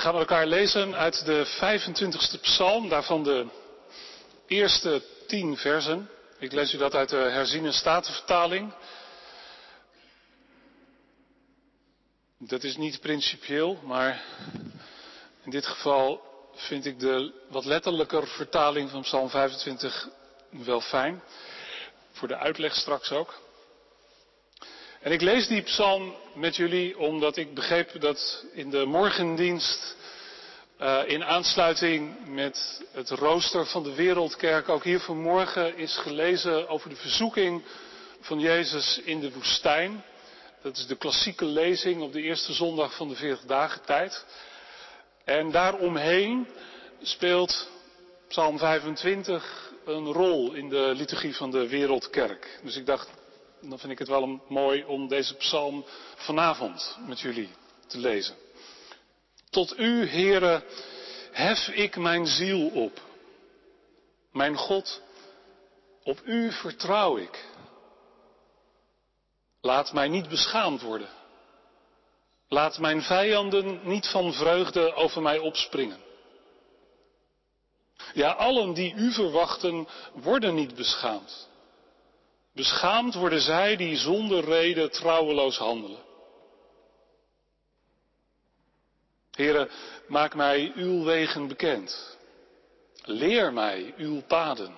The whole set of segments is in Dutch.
We gaan met elkaar lezen uit de 25ste psalm, daarvan de eerste tien versen. Ik lees u dat uit de herziene statenvertaling. Dat is niet principieel, maar in dit geval vind ik de wat letterlijker vertaling van Psalm 25 wel fijn. Voor de uitleg straks ook. En ik lees die psalm met jullie omdat ik begreep dat in de morgendienst, uh, in aansluiting met het rooster van de Wereldkerk, ook hier vanmorgen is gelezen over de verzoeking van Jezus in de woestijn. Dat is de klassieke lezing op de eerste zondag van de 40 dagen tijd. En daaromheen speelt Psalm 25 een rol in de liturgie van de Wereldkerk. Dus ik dacht, dan vind ik het wel mooi om deze psalm vanavond met jullie te lezen. Tot u, Heere, hef ik mijn ziel op. Mijn God, op u vertrouw ik. Laat mij niet beschaamd worden. Laat mijn vijanden niet van vreugde over mij opspringen. Ja, allen die u verwachten, worden niet beschaamd. Beschaamd worden zij die zonder reden trouweloos handelen. Heren, maak mij uw wegen bekend. Leer mij uw paden.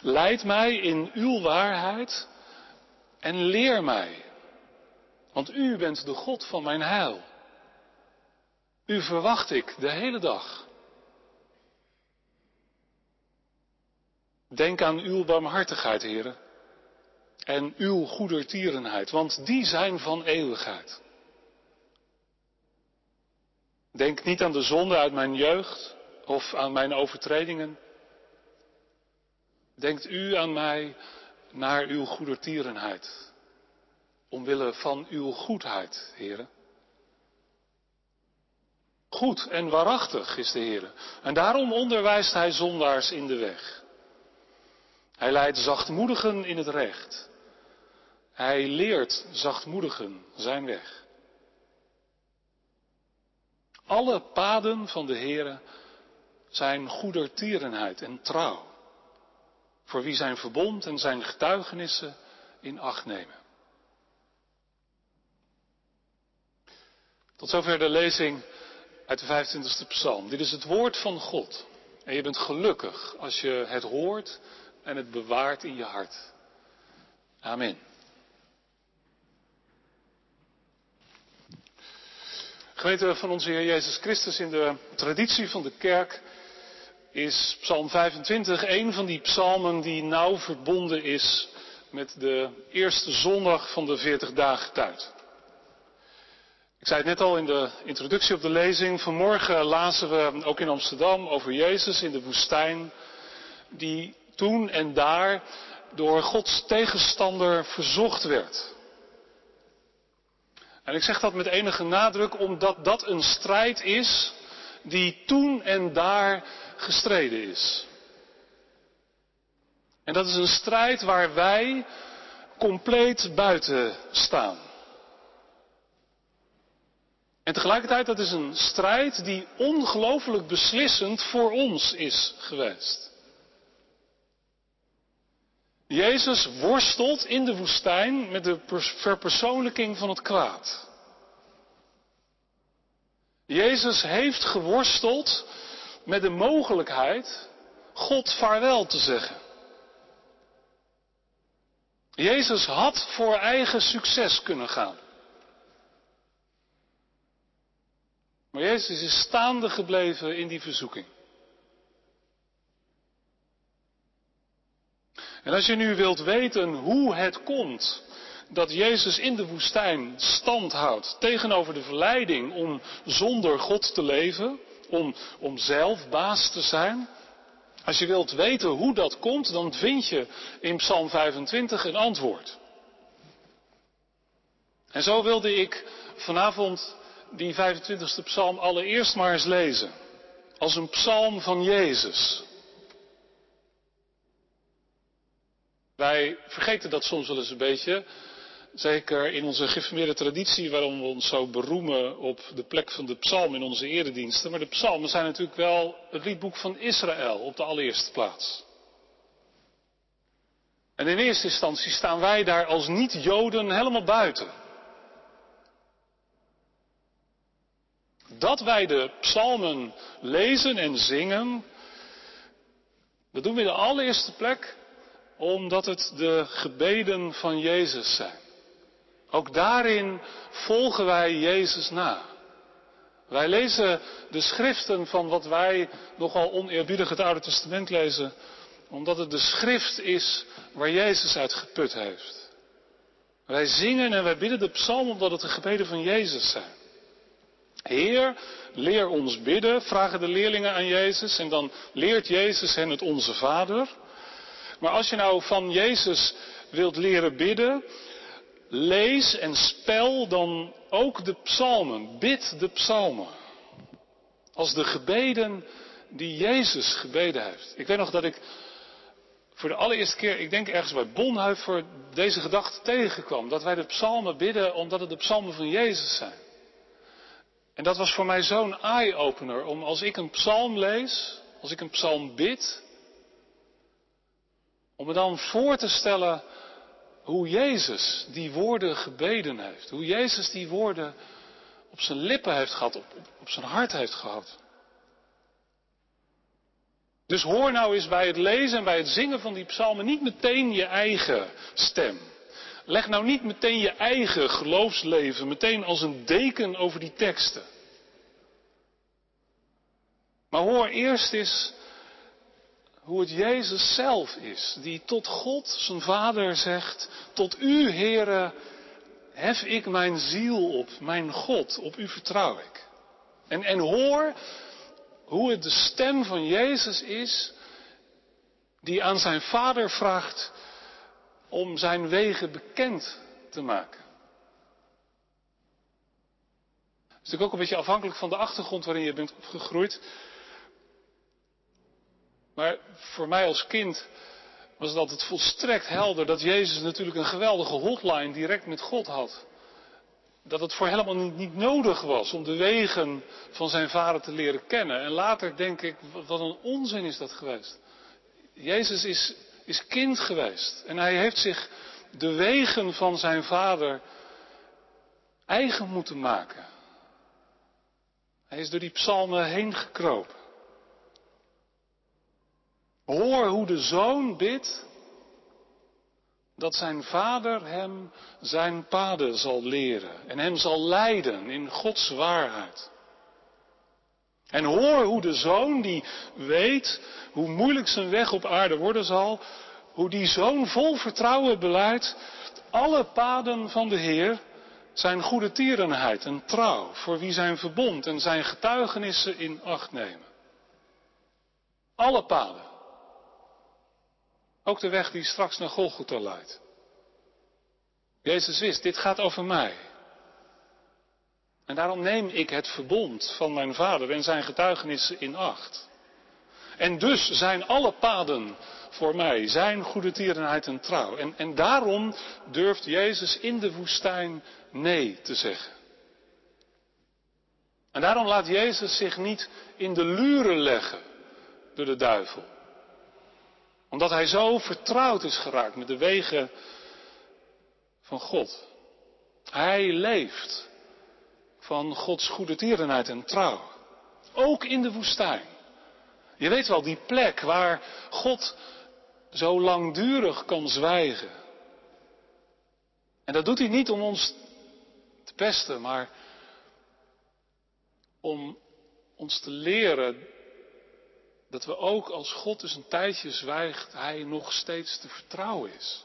Leid mij in uw waarheid en leer mij. Want u bent de God van mijn heil. U verwacht ik de hele dag. Denk aan uw barmhartigheid, heren. En uw goedertierenheid, want die zijn van eeuwigheid. Denk niet aan de zonde uit mijn jeugd of aan mijn overtredingen. Denkt u aan mij naar uw goedertierenheid, omwille van uw goedheid, heren. Goed en waarachtig is de Heer. En daarom onderwijst Hij zondaars in de weg. Hij leidt zachtmoedigen in het recht. Hij leert zachtmoedigen zijn weg. Alle paden van de Heere zijn goedertierenheid en trouw, voor wie zijn verbond en zijn getuigenissen in acht nemen. Tot zover de lezing uit de 25e psalm. Dit is het woord van God. En je bent gelukkig als je het hoort en het bewaart in je hart. Amen. Gemeente van onze Heer Jezus Christus in de traditie van de kerk is Psalm 25 een van die psalmen die nauw verbonden is met de eerste zondag van de 40 dagen tijd. Ik zei het net al in de introductie op de lezing. Vanmorgen lazen we ook in Amsterdam over Jezus in de woestijn, die toen en daar door Gods tegenstander verzocht werd. En ik zeg dat met enige nadruk omdat dat een strijd is die toen en daar gestreden is. En dat is een strijd waar wij compleet buiten staan. En tegelijkertijd, dat is een strijd die ongelooflijk beslissend voor ons is geweest. Jezus worstelt in de woestijn met de verpersoonlijking van het kwaad. Jezus heeft geworsteld met de mogelijkheid God vaarwel te zeggen. Jezus had voor eigen succes kunnen gaan. Maar Jezus is staande gebleven in die verzoeking. En als je nu wilt weten hoe het komt dat Jezus in de woestijn stand houdt tegenover de verleiding om zonder God te leven, om, om zelf baas te zijn. Als je wilt weten hoe dat komt, dan vind je in Psalm 25 een antwoord. En zo wilde ik vanavond die 25e psalm allereerst maar eens lezen. Als een psalm van Jezus. Wij vergeten dat soms wel eens een beetje. Zeker in onze geformeerde traditie, waarom we ons zo beroemen op de plek van de psalm in onze erediensten. Maar de psalmen zijn natuurlijk wel het liedboek van Israël op de allereerste plaats. En in eerste instantie staan wij daar als niet-Joden helemaal buiten. Dat wij de psalmen lezen en zingen, dat doen we in de allereerste plek omdat het de gebeden van Jezus zijn. Ook daarin volgen wij Jezus na. Wij lezen de schriften van wat wij nogal oneerbiedig het Oude Testament lezen, omdat het de schrift is waar Jezus uit geput heeft. Wij zingen en wij bidden de psalm omdat het de gebeden van Jezus zijn. Heer, leer ons bidden, vragen de leerlingen aan Jezus en dan leert Jezus hen het onze Vader. Maar als je nou van Jezus wilt leren bidden, lees en spel dan ook de psalmen. Bid de psalmen. Als de gebeden die Jezus gebeden heeft. Ik weet nog dat ik voor de allereerste keer, ik denk ergens bij Bonhoeffer, deze gedachte tegenkwam. Dat wij de psalmen bidden omdat het de psalmen van Jezus zijn. En dat was voor mij zo'n eye-opener om als ik een psalm lees, als ik een psalm bid, om me dan voor te stellen hoe Jezus die woorden gebeden heeft. Hoe Jezus die woorden op zijn lippen heeft gehad, op, op, zijn hart heeft gehad. Dus hoor nou eens bij het lezen en bij het zingen van die psalmen niet meteen je eigen stem. Leg nou niet meteen je eigen geloofsleven meteen als een deken over die teksten. Maar hoor eerst eens hoe het Jezus zelf is, die tot God, zijn Vader, zegt, tot u, Heere, hef ik mijn ziel op, mijn God, op u vertrouw ik. En, en hoor hoe het de stem van Jezus is, die aan zijn Vader vraagt om zijn wegen bekend te maken. Het is natuurlijk ook een beetje afhankelijk van de achtergrond waarin je bent opgegroeid. Maar voor mij als kind was het altijd volstrekt helder dat Jezus natuurlijk een geweldige hotline direct met God had. Dat het voor helemaal niet, niet nodig was om de wegen van zijn vader te leren kennen. En later denk ik, wat een onzin is dat geweest. Jezus is, is kind geweest en hij heeft zich de wegen van zijn vader eigen moeten maken. Hij is door die psalmen heen gekropen. Hoor hoe de zoon bidt dat zijn vader hem zijn paden zal leren en hem zal leiden in Gods waarheid. En hoor hoe de zoon die weet hoe moeilijk zijn weg op aarde worden zal, hoe die zoon vol vertrouwen beleidt, alle paden van de Heer zijn goede tierenheid en trouw, voor wie zijn verbond en zijn getuigenissen in acht nemen. Alle paden. Ook de weg die straks naar Golgotha leidt. Jezus wist, dit gaat over mij. En daarom neem ik het verbond van mijn vader en zijn getuigenissen in acht. En dus zijn alle paden voor mij zijn goede tierenheid en trouw. En, en daarom durft Jezus in de woestijn nee te zeggen. En daarom laat Jezus zich niet in de luren leggen door de duivel omdat hij zo vertrouwd is geraakt met de wegen van God. Hij leeft van Gods goede tierenheid en trouw. Ook in de woestijn. Je weet wel, die plek waar God zo langdurig kan zwijgen. En dat doet hij niet om ons te pesten, maar om ons te leren dat we ook als God dus een tijdje zwijgt, Hij nog steeds te vertrouwen is.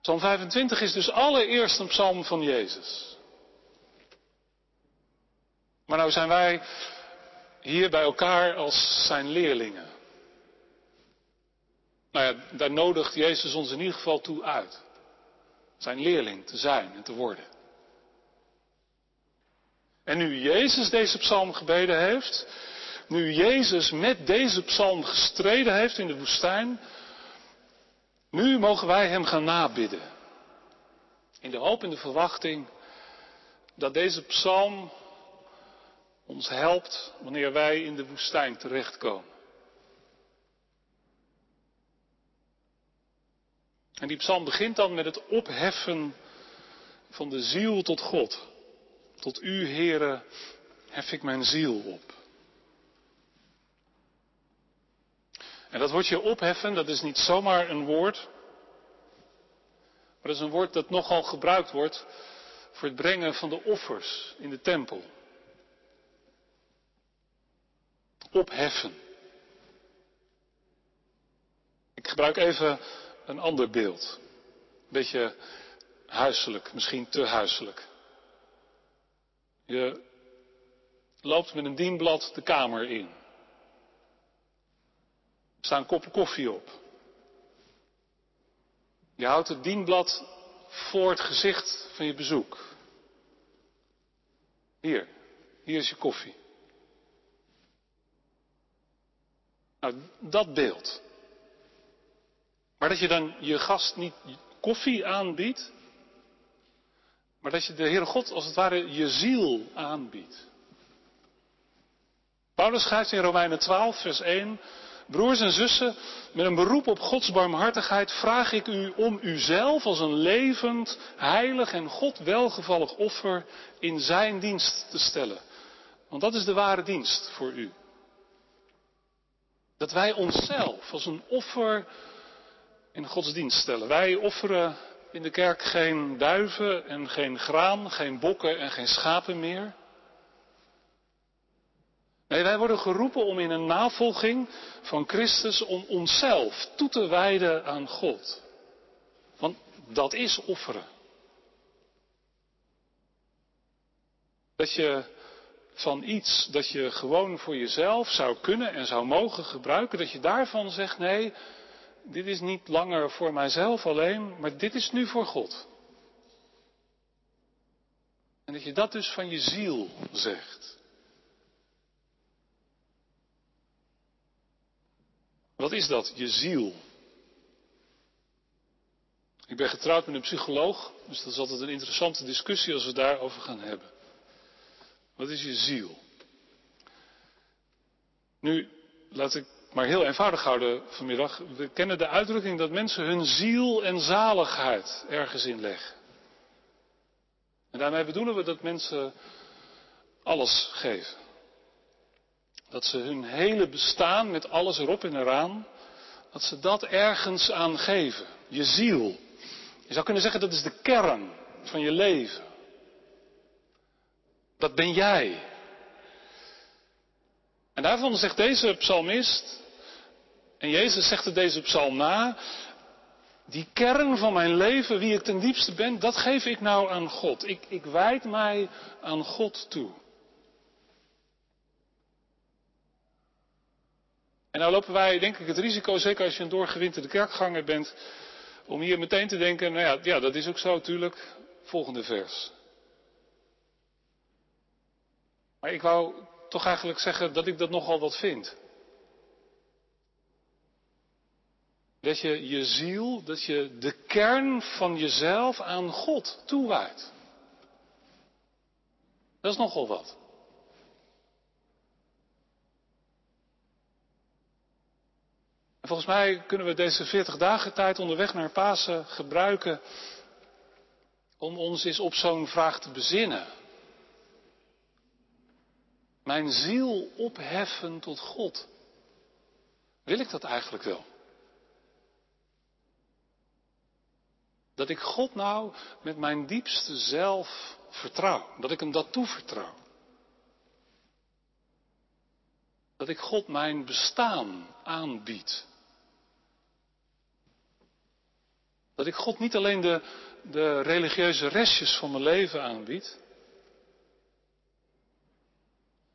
Psalm 25 is dus allereerst een psalm van Jezus. Maar nou zijn wij hier bij elkaar als zijn leerlingen. Nou ja, daar nodigt Jezus ons in ieder geval toe uit. Zijn leerling te zijn en te worden. En nu Jezus deze psalm gebeden heeft, nu Jezus met deze psalm gestreden heeft in de woestijn, Nu mogen wij Hem gaan nabidden. In de hoop en de verwachting dat deze psalm ons helpt wanneer wij in de woestijn terechtkomen. En die psalm begint dan met het opheffen van de ziel tot God. Tot u, Heere, hef ik mijn ziel op. En dat woordje opheffen, dat is niet zomaar een woord, maar dat is een woord dat nogal gebruikt wordt voor het brengen van de offers in de tempel. Opheffen. Ik gebruik even een ander beeld. Een beetje huiselijk, misschien te huiselijk. Je loopt met een dienblad de kamer in. Er staan koppen koffie op. Je houdt het dienblad voor het gezicht van je bezoek. Hier, hier is je koffie. Nou, dat beeld. Maar dat je dan je gast niet koffie aanbiedt, maar dat je de Heere God als het ware je ziel aanbiedt. Paulus schrijft in Romeinen 12, vers 1, Broers en zussen, met een beroep op Gods barmhartigheid vraag ik u om uzelf als een levend, heilig en God welgevallig offer in Zijn dienst te stellen. Want dat is de ware dienst voor u. Dat wij onszelf als een offer in Gods dienst stellen. Wij offeren in de kerk geen duiven en geen graan, geen bokken en geen schapen meer. Nee, wij worden geroepen om in een navolging van Christus om onszelf toe te wijden aan God. Want dat is offeren. Dat je van iets dat je gewoon voor jezelf zou kunnen en zou mogen gebruiken, dat je daarvan zegt, nee, dit is niet langer voor mijzelf alleen, maar dit is nu voor God. En dat je dat dus van je ziel zegt. Wat is dat, je ziel? Ik ben getrouwd met een psycholoog, dus dat is altijd een interessante discussie als we daarover gaan hebben. Wat is je ziel? Nu, laat ik maar heel eenvoudig houden vanmiddag. We kennen de uitdrukking dat mensen hun ziel en zaligheid ergens in leggen. En daarmee bedoelen we dat mensen alles geven. Dat ze hun hele bestaan met alles erop en eraan, dat ze dat ergens aan geven. Je ziel. Je zou kunnen zeggen dat is de kern van je leven. Dat ben jij. En daarvan zegt deze psalmist, en Jezus zegt het deze psalm na, die kern van mijn leven, wie ik ten diepste ben, dat geef ik nou aan God. Ik, ik wijd mij aan God toe. En nou lopen wij, denk ik, het risico, zeker als je een doorgewinterde kerkganger bent, om hier meteen te denken, nou ja, ja dat is ook zo, tuurlijk. Volgende vers. Maar ik wou toch eigenlijk zeggen dat ik dat nogal wat vind. Dat je je ziel, dat je de kern van jezelf aan God toewijdt. Dat is nogal wat. En volgens mij kunnen we deze 40 dagen tijd onderweg naar Pasen gebruiken om ons eens op zo'n vraag te bezinnen. Mijn ziel opheffen tot God. Wil ik dat eigenlijk wel? Dat ik God nou met mijn diepste zelf vertrouw. Dat ik hem dat toevertrouw. Dat ik God mijn bestaan aanbied. Dat ik God niet alleen de, de religieuze restjes van mijn leven aanbied.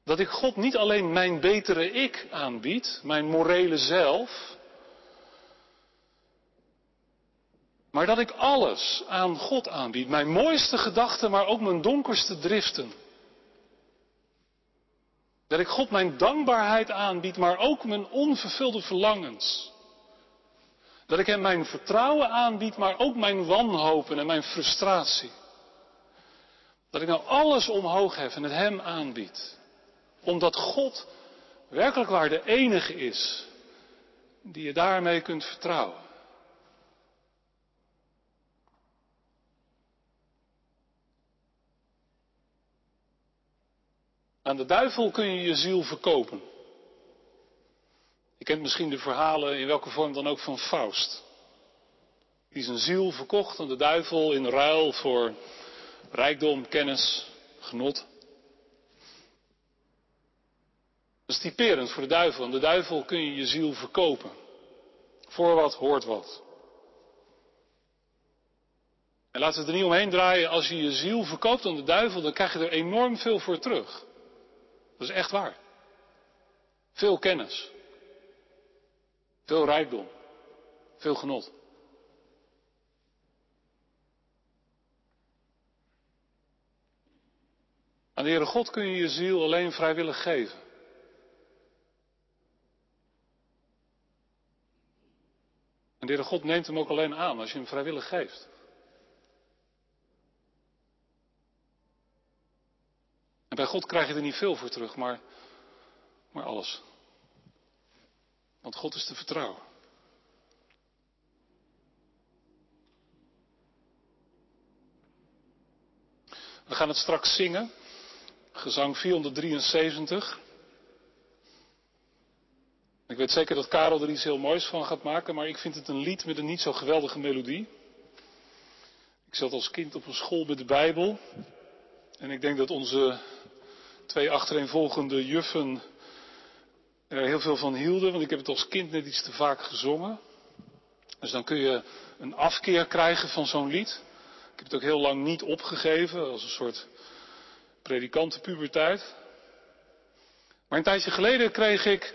Dat ik God niet alleen mijn betere ik aanbied, mijn morele zelf. Maar dat ik alles aan God aanbied. Mijn mooiste gedachten, maar ook mijn donkerste driften. Dat ik God mijn dankbaarheid aanbied, maar ook mijn onvervulde verlangens. Dat ik hem mijn vertrouwen aanbied, maar ook mijn wanhopen en mijn frustratie. Dat ik nou alles omhoog heb en het hem aanbied. Omdat God werkelijk waar de enige is die je daarmee kunt vertrouwen. Aan de duivel kun je je ziel verkopen. Je kent misschien de verhalen in welke vorm dan ook van Faust. Die zijn ziel verkocht aan de duivel in ruil voor rijkdom, kennis, genot. Dat is typerend voor de duivel. Aan de duivel kun je je ziel verkopen. Voor wat hoort wat. En laten we er niet omheen draaien. Als je je ziel verkoopt aan de duivel, dan krijg je er enorm veel voor terug. Dat is echt waar. Veel kennis. Veel rijkdom. Veel genot. Aan de Heere God kun je je ziel alleen vrijwillig geven. En de Heere God neemt hem ook alleen aan als je hem vrijwillig geeft. Bij God krijg je er niet veel voor terug, maar, maar alles. Want God is te vertrouwen. We gaan het straks zingen. Gezang 473. Ik weet zeker dat Karel er iets heel moois van gaat maken, maar ik vind het een lied met een niet zo geweldige melodie. Ik zat als kind op een school met de Bijbel. En ik denk dat onze twee achtereenvolgende juffen er heel veel van hielden, want ik heb het als kind net iets te vaak gezongen. Dus dan kun je een afkeer krijgen van zo'n lied. Ik heb het ook heel lang niet opgegeven, als een soort predikantenpuberteit. Maar een tijdje geleden kreeg ik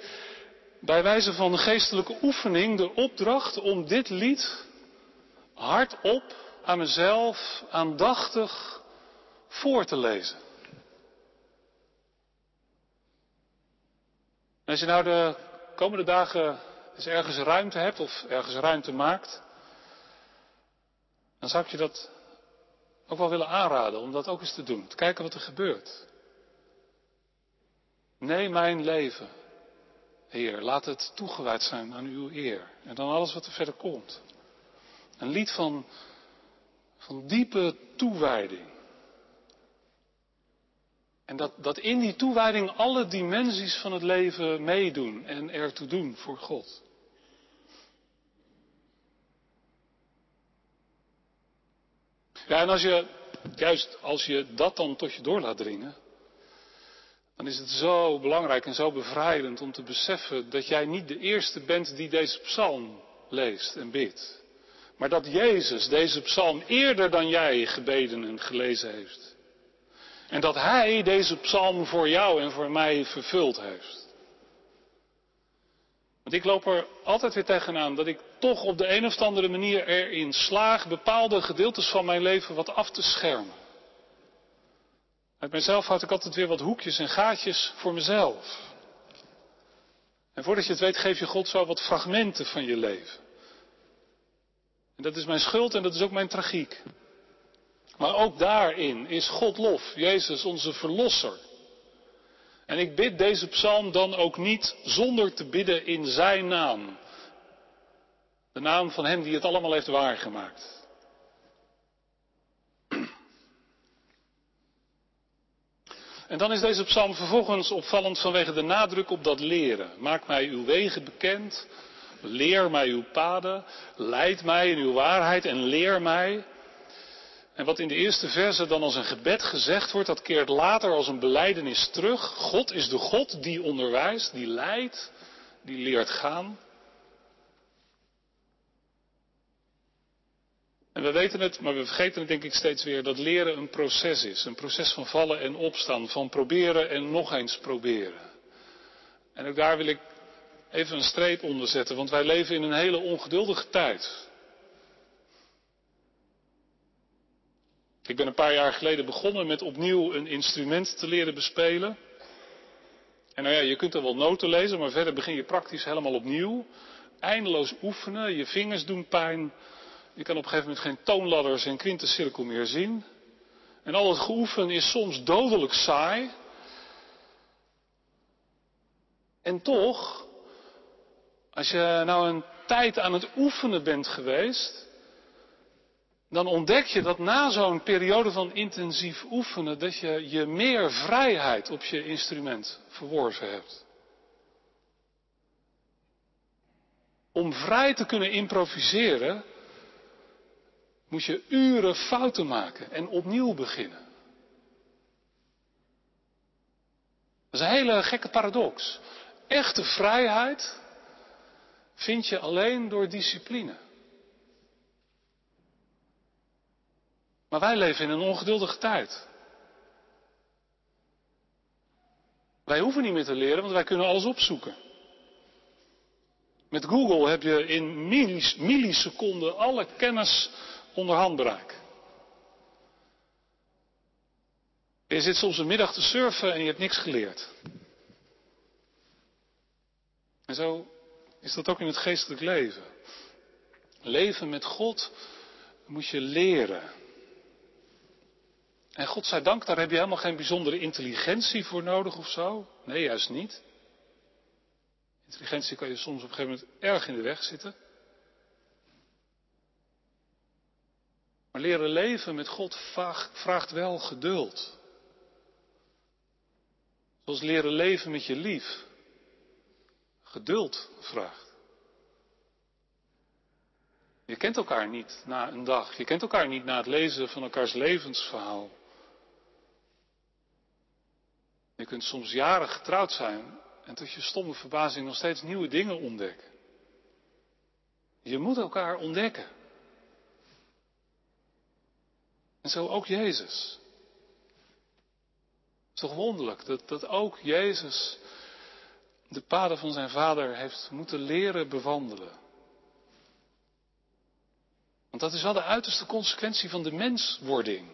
bij wijze van een geestelijke oefening de opdracht om dit lied hardop aan mezelf aandachtig voor te lezen. Als je nou de komende dagen eens ergens ruimte hebt of ergens ruimte maakt, dan zou ik je dat ook wel willen aanraden om dat ook eens te doen. Te kijken wat er gebeurt. Neem mijn leven, Heer, laat het toegewijd zijn aan uw eer. En dan alles wat er verder komt. Een lied van, van diepe toewijding. En dat, dat in die toewijding alle dimensies van het leven meedoen en ertoe doen voor God. Ja, en als je, juist als je dat dan tot je door laat dringen, dan is het zo belangrijk en zo bevrijdend om te beseffen dat jij niet de eerste bent die deze psalm leest en bidt. Maar dat Jezus deze psalm eerder dan jij gebeden en gelezen heeft. En dat Hij deze psalm voor jou en voor mij vervuld heeft. Want ik loop er altijd weer tegenaan dat ik toch op de een of andere manier erin slaag bepaalde gedeeltes van mijn leven wat af te schermen. Uit mijzelf houd ik altijd weer wat hoekjes en gaatjes voor mezelf. En voordat je het weet geef je God zo wat fragmenten van je leven. En dat is mijn schuld en dat is ook mijn tragiek. Maar ook daarin is God lof, Jezus onze Verlosser. En ik bid deze psalm dan ook niet zonder te bidden in Zijn naam. De naam van Hem die het allemaal heeft waargemaakt. En dan is deze psalm vervolgens opvallend vanwege de nadruk op dat leren. Maak mij uw wegen bekend, leer mij uw paden, leid mij in uw waarheid en leer mij. En wat in de eerste verse dan als een gebed gezegd wordt, dat keert later als een beleidenis terug. God is de God die onderwijst, die leidt, die leert gaan. En we weten het, maar we vergeten het denk ik steeds weer, dat leren een proces is. Een proces van vallen en opstaan, van proberen en nog eens proberen. En ook daar wil ik even een streep onder zetten, want wij leven in een hele ongeduldige tijd. Ik ben een paar jaar geleden begonnen met opnieuw een instrument te leren bespelen. En nou ja, je kunt er wel noten lezen, maar verder begin je praktisch helemaal opnieuw. eindeloos oefenen, je vingers doen pijn. Je kan op een gegeven moment geen toonladders en quintencirkel meer zien. En al het geoefen is soms dodelijk saai. En toch, als je nou een tijd aan het oefenen bent geweest, dan ontdek je dat na zo'n periode van intensief oefenen, dat je je meer vrijheid op je instrument verworven hebt. Om vrij te kunnen improviseren, moet je uren fouten maken en opnieuw beginnen. Dat is een hele gekke paradox. Echte vrijheid vind je alleen door discipline. Maar wij leven in een ongeduldige tijd. Wij hoeven niet meer te leren, want wij kunnen alles opzoeken. Met Google heb je in milliseconden alle kennis onder handbereik. Je zit soms een middag te surfen en je hebt niks geleerd. En zo is dat ook in het geestelijk leven. Leven met God moet je leren. En God zij dank, daar heb je helemaal geen bijzondere intelligentie voor nodig of zo. Nee, juist niet. Intelligentie kan je soms op een gegeven moment erg in de weg zitten. Maar leren leven met God vraagt wel geduld. Zoals leren leven met je lief geduld vraagt. Je kent elkaar niet na een dag. Je kent elkaar niet na het lezen van elkaars levensverhaal. Je kunt soms jaren getrouwd zijn en tot je stomme verbazing nog steeds nieuwe dingen ontdekken. Je moet elkaar ontdekken. En zo ook Jezus. Het is toch wonderlijk dat, dat ook Jezus de paden van zijn vader heeft moeten leren bewandelen. Want dat is wel de uiterste consequentie van de menswording.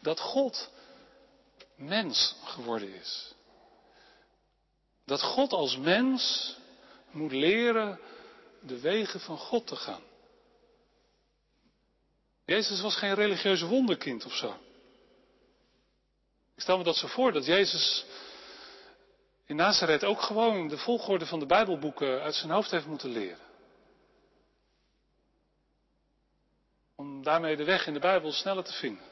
Dat God mens geworden is. Dat God als mens moet leren de wegen van God te gaan. Jezus was geen religieuze wonderkind of zo. Ik stel me dat zo voor, dat Jezus in Nazareth ook gewoon de volgorde van de Bijbelboeken uit zijn hoofd heeft moeten leren. Om daarmee de weg in de Bijbel sneller te vinden.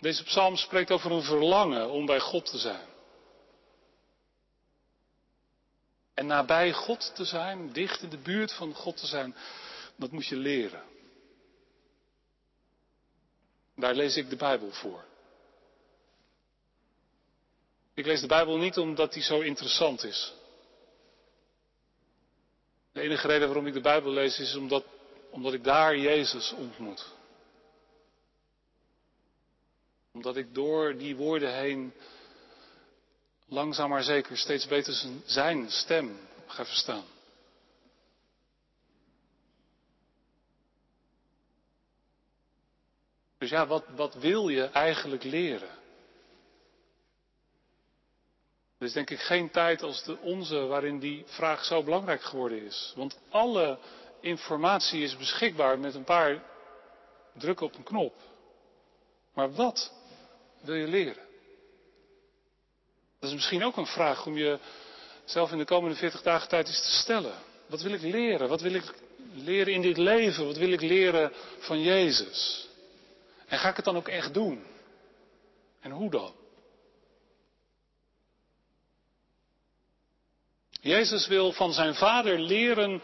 Deze psalm spreekt over een verlangen om bij God te zijn. En nabij God te zijn, dicht in de buurt van God te zijn, dat moet je leren. Daar lees ik de Bijbel voor. Ik lees de Bijbel niet omdat die zo interessant is. De enige reden waarom ik de Bijbel lees is omdat, omdat ik daar Jezus ontmoet. Omdat ik door die woorden heen langzaam maar zeker steeds beter zijn stem ga verstaan. Dus ja, wat, wat wil je eigenlijk leren? Er is denk ik geen tijd als de onze waarin die vraag zo belangrijk geworden is. Want alle informatie is beschikbaar met een paar drukken op een knop. Maar wat wil je leren? Dat is misschien ook een vraag om je zelf in de komende 40 dagen tijd eens te stellen. Wat wil ik leren? Wat wil ik leren in dit leven? Wat wil ik leren van Jezus? En ga ik het dan ook echt doen? En hoe dan? Jezus wil van zijn vader leren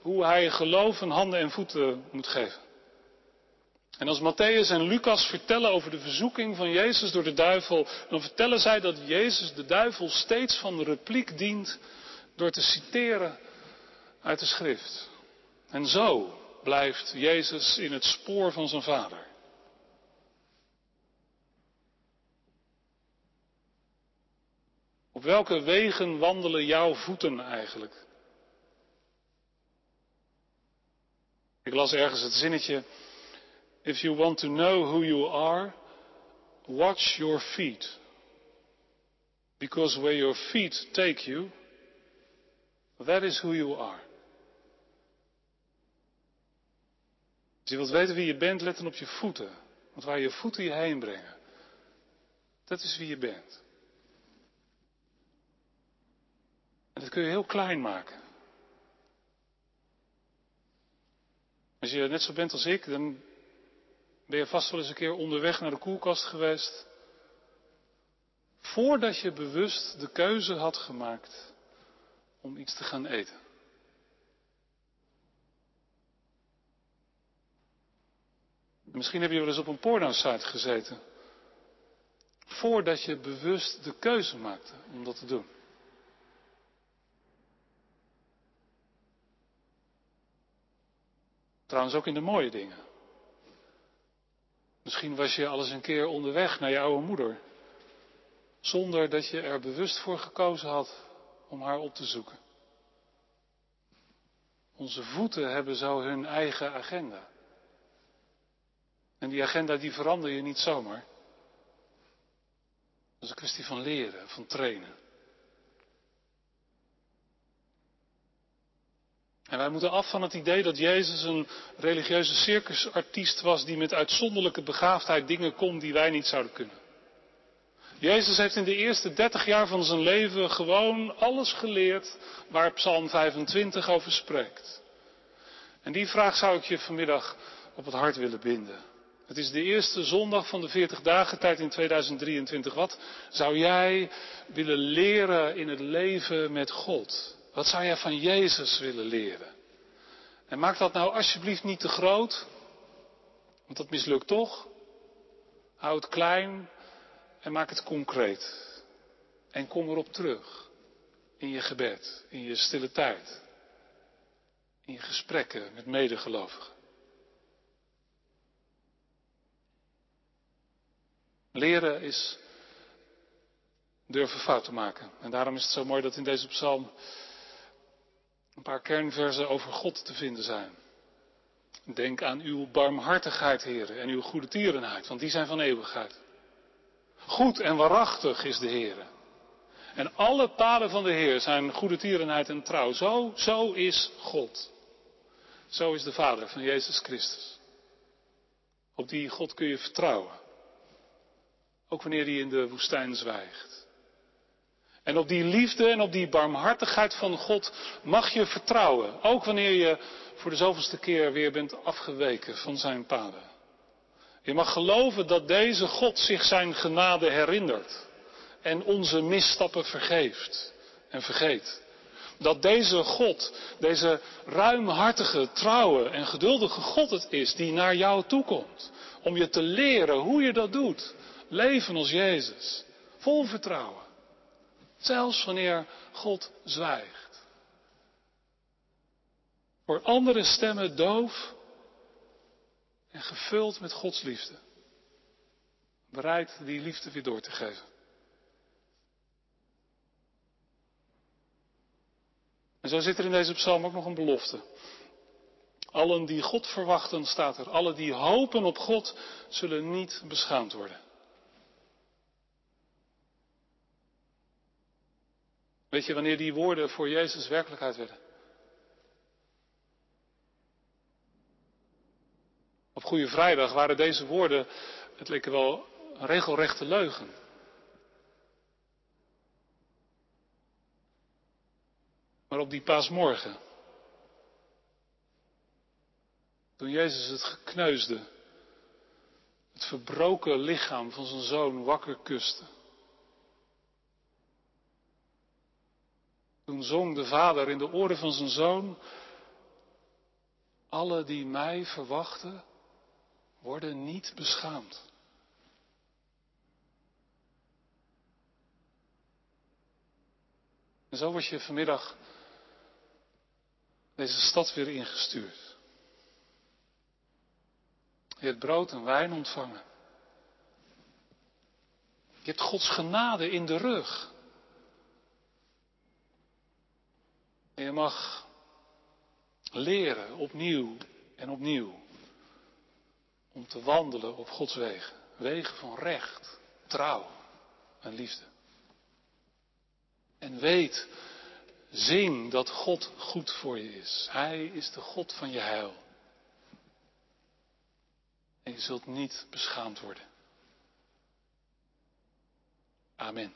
hoe hij geloof een handen en voeten moet geven. En als Matthäus en Lucas vertellen over de verzoeking van Jezus door de duivel, dan vertellen zij dat Jezus de duivel steeds van de repliek dient door te citeren uit de schrift. En zo blijft Jezus in het spoor van zijn vader. Op welke wegen wandelen jouw voeten eigenlijk? Ik las ergens het zinnetje. If you want to know who you are, watch your feet. Because where your feet take you, That is who you are. Als je wilt weten wie je bent, let dan op je voeten. Want waar je voeten je heen brengen, dat is wie je bent. En dat kun je heel klein maken. Als je net zo bent als ik, dan ben je vast wel eens een keer onderweg naar de koelkast geweest. Voordat je bewust de keuze had gemaakt om iets te gaan eten. Misschien heb je wel eens op een porno-site gezeten. Voordat je bewust de keuze maakte om dat te doen. Trouwens ook in de mooie dingen. Misschien was je al eens een keer onderweg naar je oude moeder. Zonder dat je er bewust voor gekozen had om haar op te zoeken. Onze voeten hebben zo hun eigen agenda. En die agenda die verander je niet zomaar. Dat is een kwestie van leren, van trainen. En wij moeten af van het idee dat Jezus een religieuze circusartiest was die met uitzonderlijke begaafdheid dingen kon die wij niet zouden kunnen. Jezus heeft in de eerste dertig jaar van zijn leven gewoon alles geleerd waar Psalm 25 over spreekt. En die vraag zou ik je vanmiddag op het hart willen binden. Het is de eerste zondag van de 40 dagen tijd in 2023. Wat zou jij willen leren in het leven met God? Wat zou jij van Jezus willen leren? En maak dat nou alsjeblieft niet te groot, want dat mislukt toch. Hou het klein en maak het concreet. En kom erop terug. In je gebed, in je stille tijd. In je gesprekken met medegelovigen. Leren is durven fouten maken. En daarom is het zo mooi dat in deze psalm een paar kernversen over God te vinden zijn. Denk aan uw barmhartigheid, heren, en uw goede tierenheid, want die zijn van eeuwigheid. Goed en waarachtig is de Heer. En alle paden van de Heer zijn goede tierenheid en trouw. Zo, zo is God. Zo is de Vader van Jezus Christus. Op die God kun je vertrouwen. Ook wanneer hij in de woestijn zwijgt. En op die liefde en op die barmhartigheid van God mag je vertrouwen. Ook wanneer je voor de zoveelste keer weer bent afgeweken van zijn paden. Je mag geloven dat deze God zich zijn genade herinnert. En onze misstappen vergeeft en vergeet. Dat deze God, deze ruimhartige, trouwe en geduldige God het is die naar jou toekomt. Om je te leren hoe je dat doet. Leven als Jezus. Vol vertrouwen. Zelfs wanneer God zwijgt. Voor andere stemmen doof en gevuld met Gods liefde. Bereid die liefde weer door te geven. En zo zit er in deze psalm ook nog een belofte. Allen die God verwachten, staat er. Allen die hopen op God, zullen niet beschaamd worden. Weet je wanneer die woorden voor Jezus werkelijkheid werden? Op Goede Vrijdag waren deze woorden, het leek wel een regelrechte leugen. Maar op die paasmorgen, toen Jezus het gekneusde, het verbroken lichaam van zijn zoon wakker kuste. Toen zong de vader in de oren van zijn zoon, alle die mij verwachten, worden niet beschaamd. En zo word je vanmiddag deze stad weer ingestuurd. Je hebt brood en wijn ontvangen. Je hebt Gods genade in de rug. En je mag leren opnieuw en opnieuw om te wandelen op Gods wegen. Wegen van recht, trouw en liefde. En weet, Zing dat God goed voor je is. Hij is de God van je heil. En je zult niet beschaamd worden. Amen.